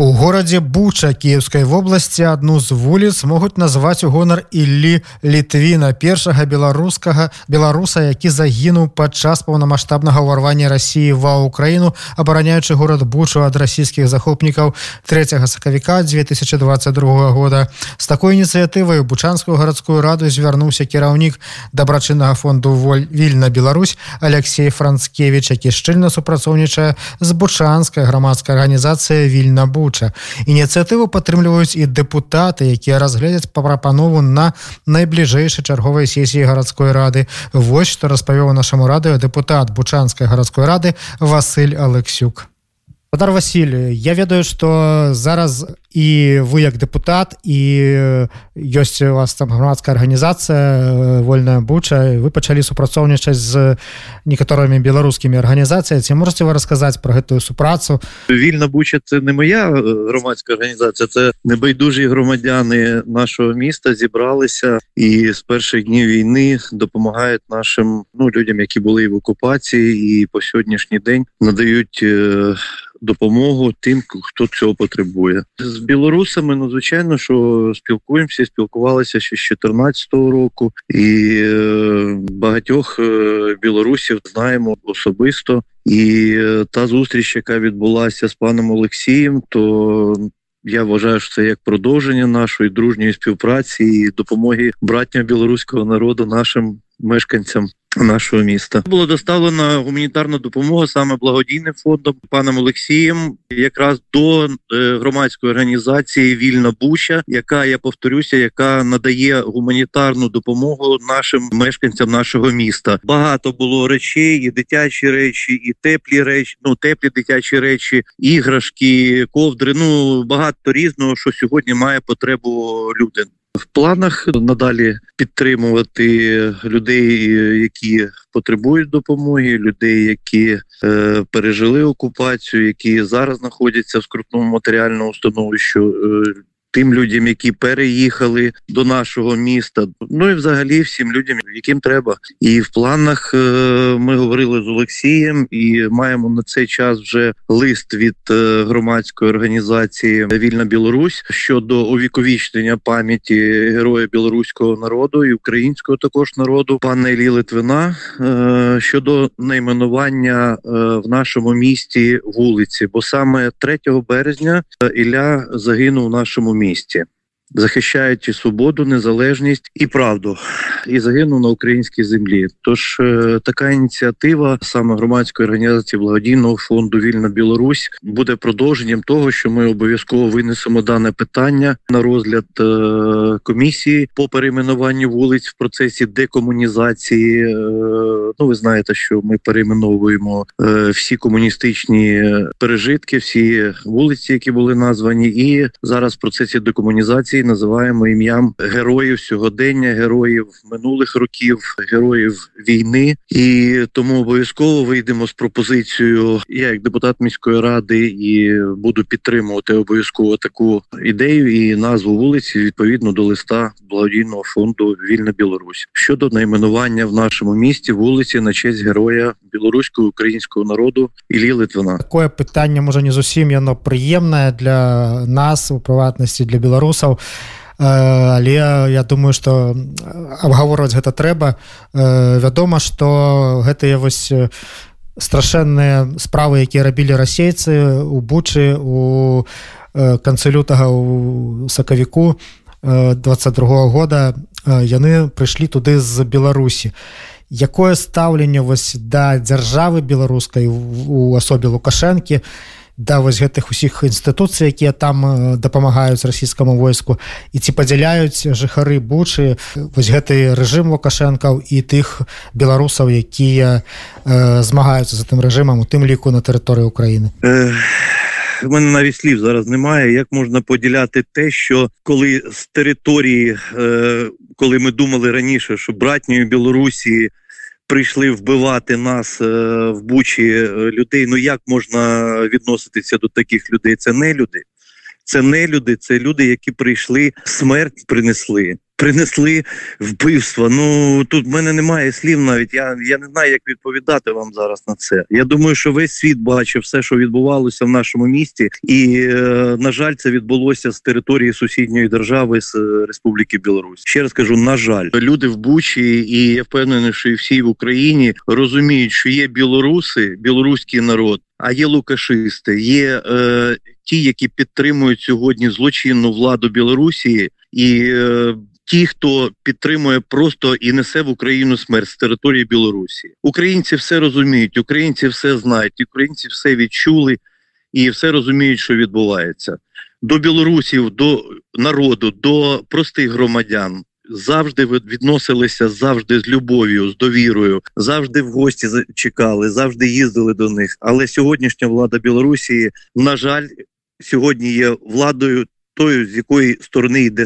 У горадзе Буча Кіевскай вобласці адну з вуліц могуць назваць у гонар Іллі Літвіна першага беларускага беларуса, які загінуў падчас паўнамасштабнага ўварвання рассіі ва ўкраіну, абараняючы горад Бучу ад расійскіх захопнікаў 3 сакавіка 2022 года. З такой ініцыятывай бучанскую гарадскую раду звярнуўся кіраўнік дабрачыннага фонду воль вільна Беларусь Алексей Францкевич, які шчыльна супрацоўнічае з бучанскай грамадскай арганізацыя вільна Бу Буча. Ініцыятыву падтрымліваюць і дэпутаты, якія разгледзяць па прапанову на найбліжэйшай чарговай сесіі гарадской рады. Вось што распавёў нашаму радыё дэпутат бучанскай гарадской рады Васыль Алексюк. Падар Васіль, я ведаю, што зараз і вы як дэпутат і ёсць у вас там грамадская арганізацыя вольная буча вы пачалі супрацоўнічаць з некаторымі беларускімі арганізацыямі ці можете вы расказаць про гэтую супрацу вільна буча це не моя громадська організація це небайдужі громадяни нашого міста зібралися і з перших днів війни допомагають нашим ну людям які були в окупації і по сьогоднішній день надають допомогу тим, хто цього потребує з білорусами. Ну звичайно, що спілкуємося, спілкувалися ще з 2014 року, і е, багатьох е, білорусів знаємо особисто. І е, та зустріч, яка відбулася з паном Олексієм, то я вважаю, що це як продовження нашої дружньої співпраці і допомоги братнього білоруського народу нашим мешканцям нашого міста було доставлена гуманітарна допомога саме благодійним фондом паном Олексієм, якраз до е, громадської організації Вільна Буча, яка я повторюся, яка надає гуманітарну допомогу нашим мешканцям нашого міста. Багато було речей, і дитячі речі, і теплі речі, ну теплі дитячі речі, іграшки, ковдри. Ну багато різного, що сьогодні має потребу люди. В планах надалі підтримувати людей, які потребують допомоги, людей, які е, пережили окупацію, які зараз знаходяться в скрутному матеріальному становищі. Е, тим людям, які переїхали до нашого міста. Ну і взагалі всім людям, яким треба. І в планах е, ми говорили з Олексієм, і маємо на цей час вже лист від е, громадської організації Вільна Білорусь щодо увіковічнення пам'яті героя білоруського народу і українського також народу, пана Іллі Литвина е, щодо найменування в нашому місті вулиці. Бо саме 3 березня Ілля загинув в нашому місті місті. Захищають і свободу, незалежність і правду, і загинув на українській землі. Тож е, така ініціатива саме громадської організації благодійного фонду Вільна Білорусь буде продовженням того, що ми обов'язково винесемо дане питання на розгляд е, комісії по перейменуванню вулиць в процесі декомунізації. Е, ну, ви знаєте, що ми перейменовуємо всі комуністичні пережитки, всі вулиці, які були названі, і зараз в процесі декомунізації називаємо ім'ям героїв сьогодення, героїв минулих років, героїв війни, і тому обов'язково вийдемо з пропозицією. Я як депутат міської ради і буду підтримувати обов'язково таку ідею і назву вулиці відповідно до листа благодійного фонду Вільна Білорусь щодо найменування в нашому місті вулиці на честь героя білоруського українського народу Іллі Литвина. Такое питання може не зусім яно прыемнае для нас у прыватнасці для беларусаў Але я думаю что абгаворваць гэта трэба. Вядома что гэтыя вось страшэнныя справы якія рабілі расейцы у бучы у канцы лютага у сакавіку 22 года яны прыйшлі туды з беларусі. Якое стаўленне вось да дзяржавы беларускай у асобе лукашэнкі да вось гэтых усіх інстытуцый якія там дапамагаюць расійскаму войску і ці падзяляюць жыхары бучы вось гэты рэжым лукашэнкаў і тых беларусаў якія э, змагаюцца за тым рэжымам у тым ліку на тэрыторыі Україніны У мене навіть слів зараз немає. Як можна поділяти те, що коли з території, е, коли ми думали раніше, що братньої Білорусі прийшли вбивати нас е, в бучі е, людей. Ну як можна відноситися до таких людей? Це не люди. Це не люди, це люди, які прийшли, смерть принесли. Принесли вбивства. Ну тут в мене немає слів навіть. Я, я не знаю, як відповідати вам зараз на це. Я думаю, що весь світ бачив все, що відбувалося в нашому місті, і е, на жаль, це відбулося з території сусідньої держави з е, Республіки Білорусь. Ще раз кажу, на жаль, люди в Бучі, і я впевнений, що і всі в Україні розуміють, що є білоруси, білоруський народ. А є лукашисти, є е, ті, які підтримують сьогодні злочинну владу Білорусі, і е, ті, хто підтримує просто і несе в Україну смерть з території Білорусі. Українці все розуміють, українці все знають, українці все відчули і все розуміють, що відбувається. До білорусів, до народу, до простих громадян. Завжди відносилися завжди з любов'ю, з довірою, завжди в гості чекали, завжди їздили до них. Але сьогоднішня влада Білорусі, на жаль, сьогодні є владою тою, з якої сторони йде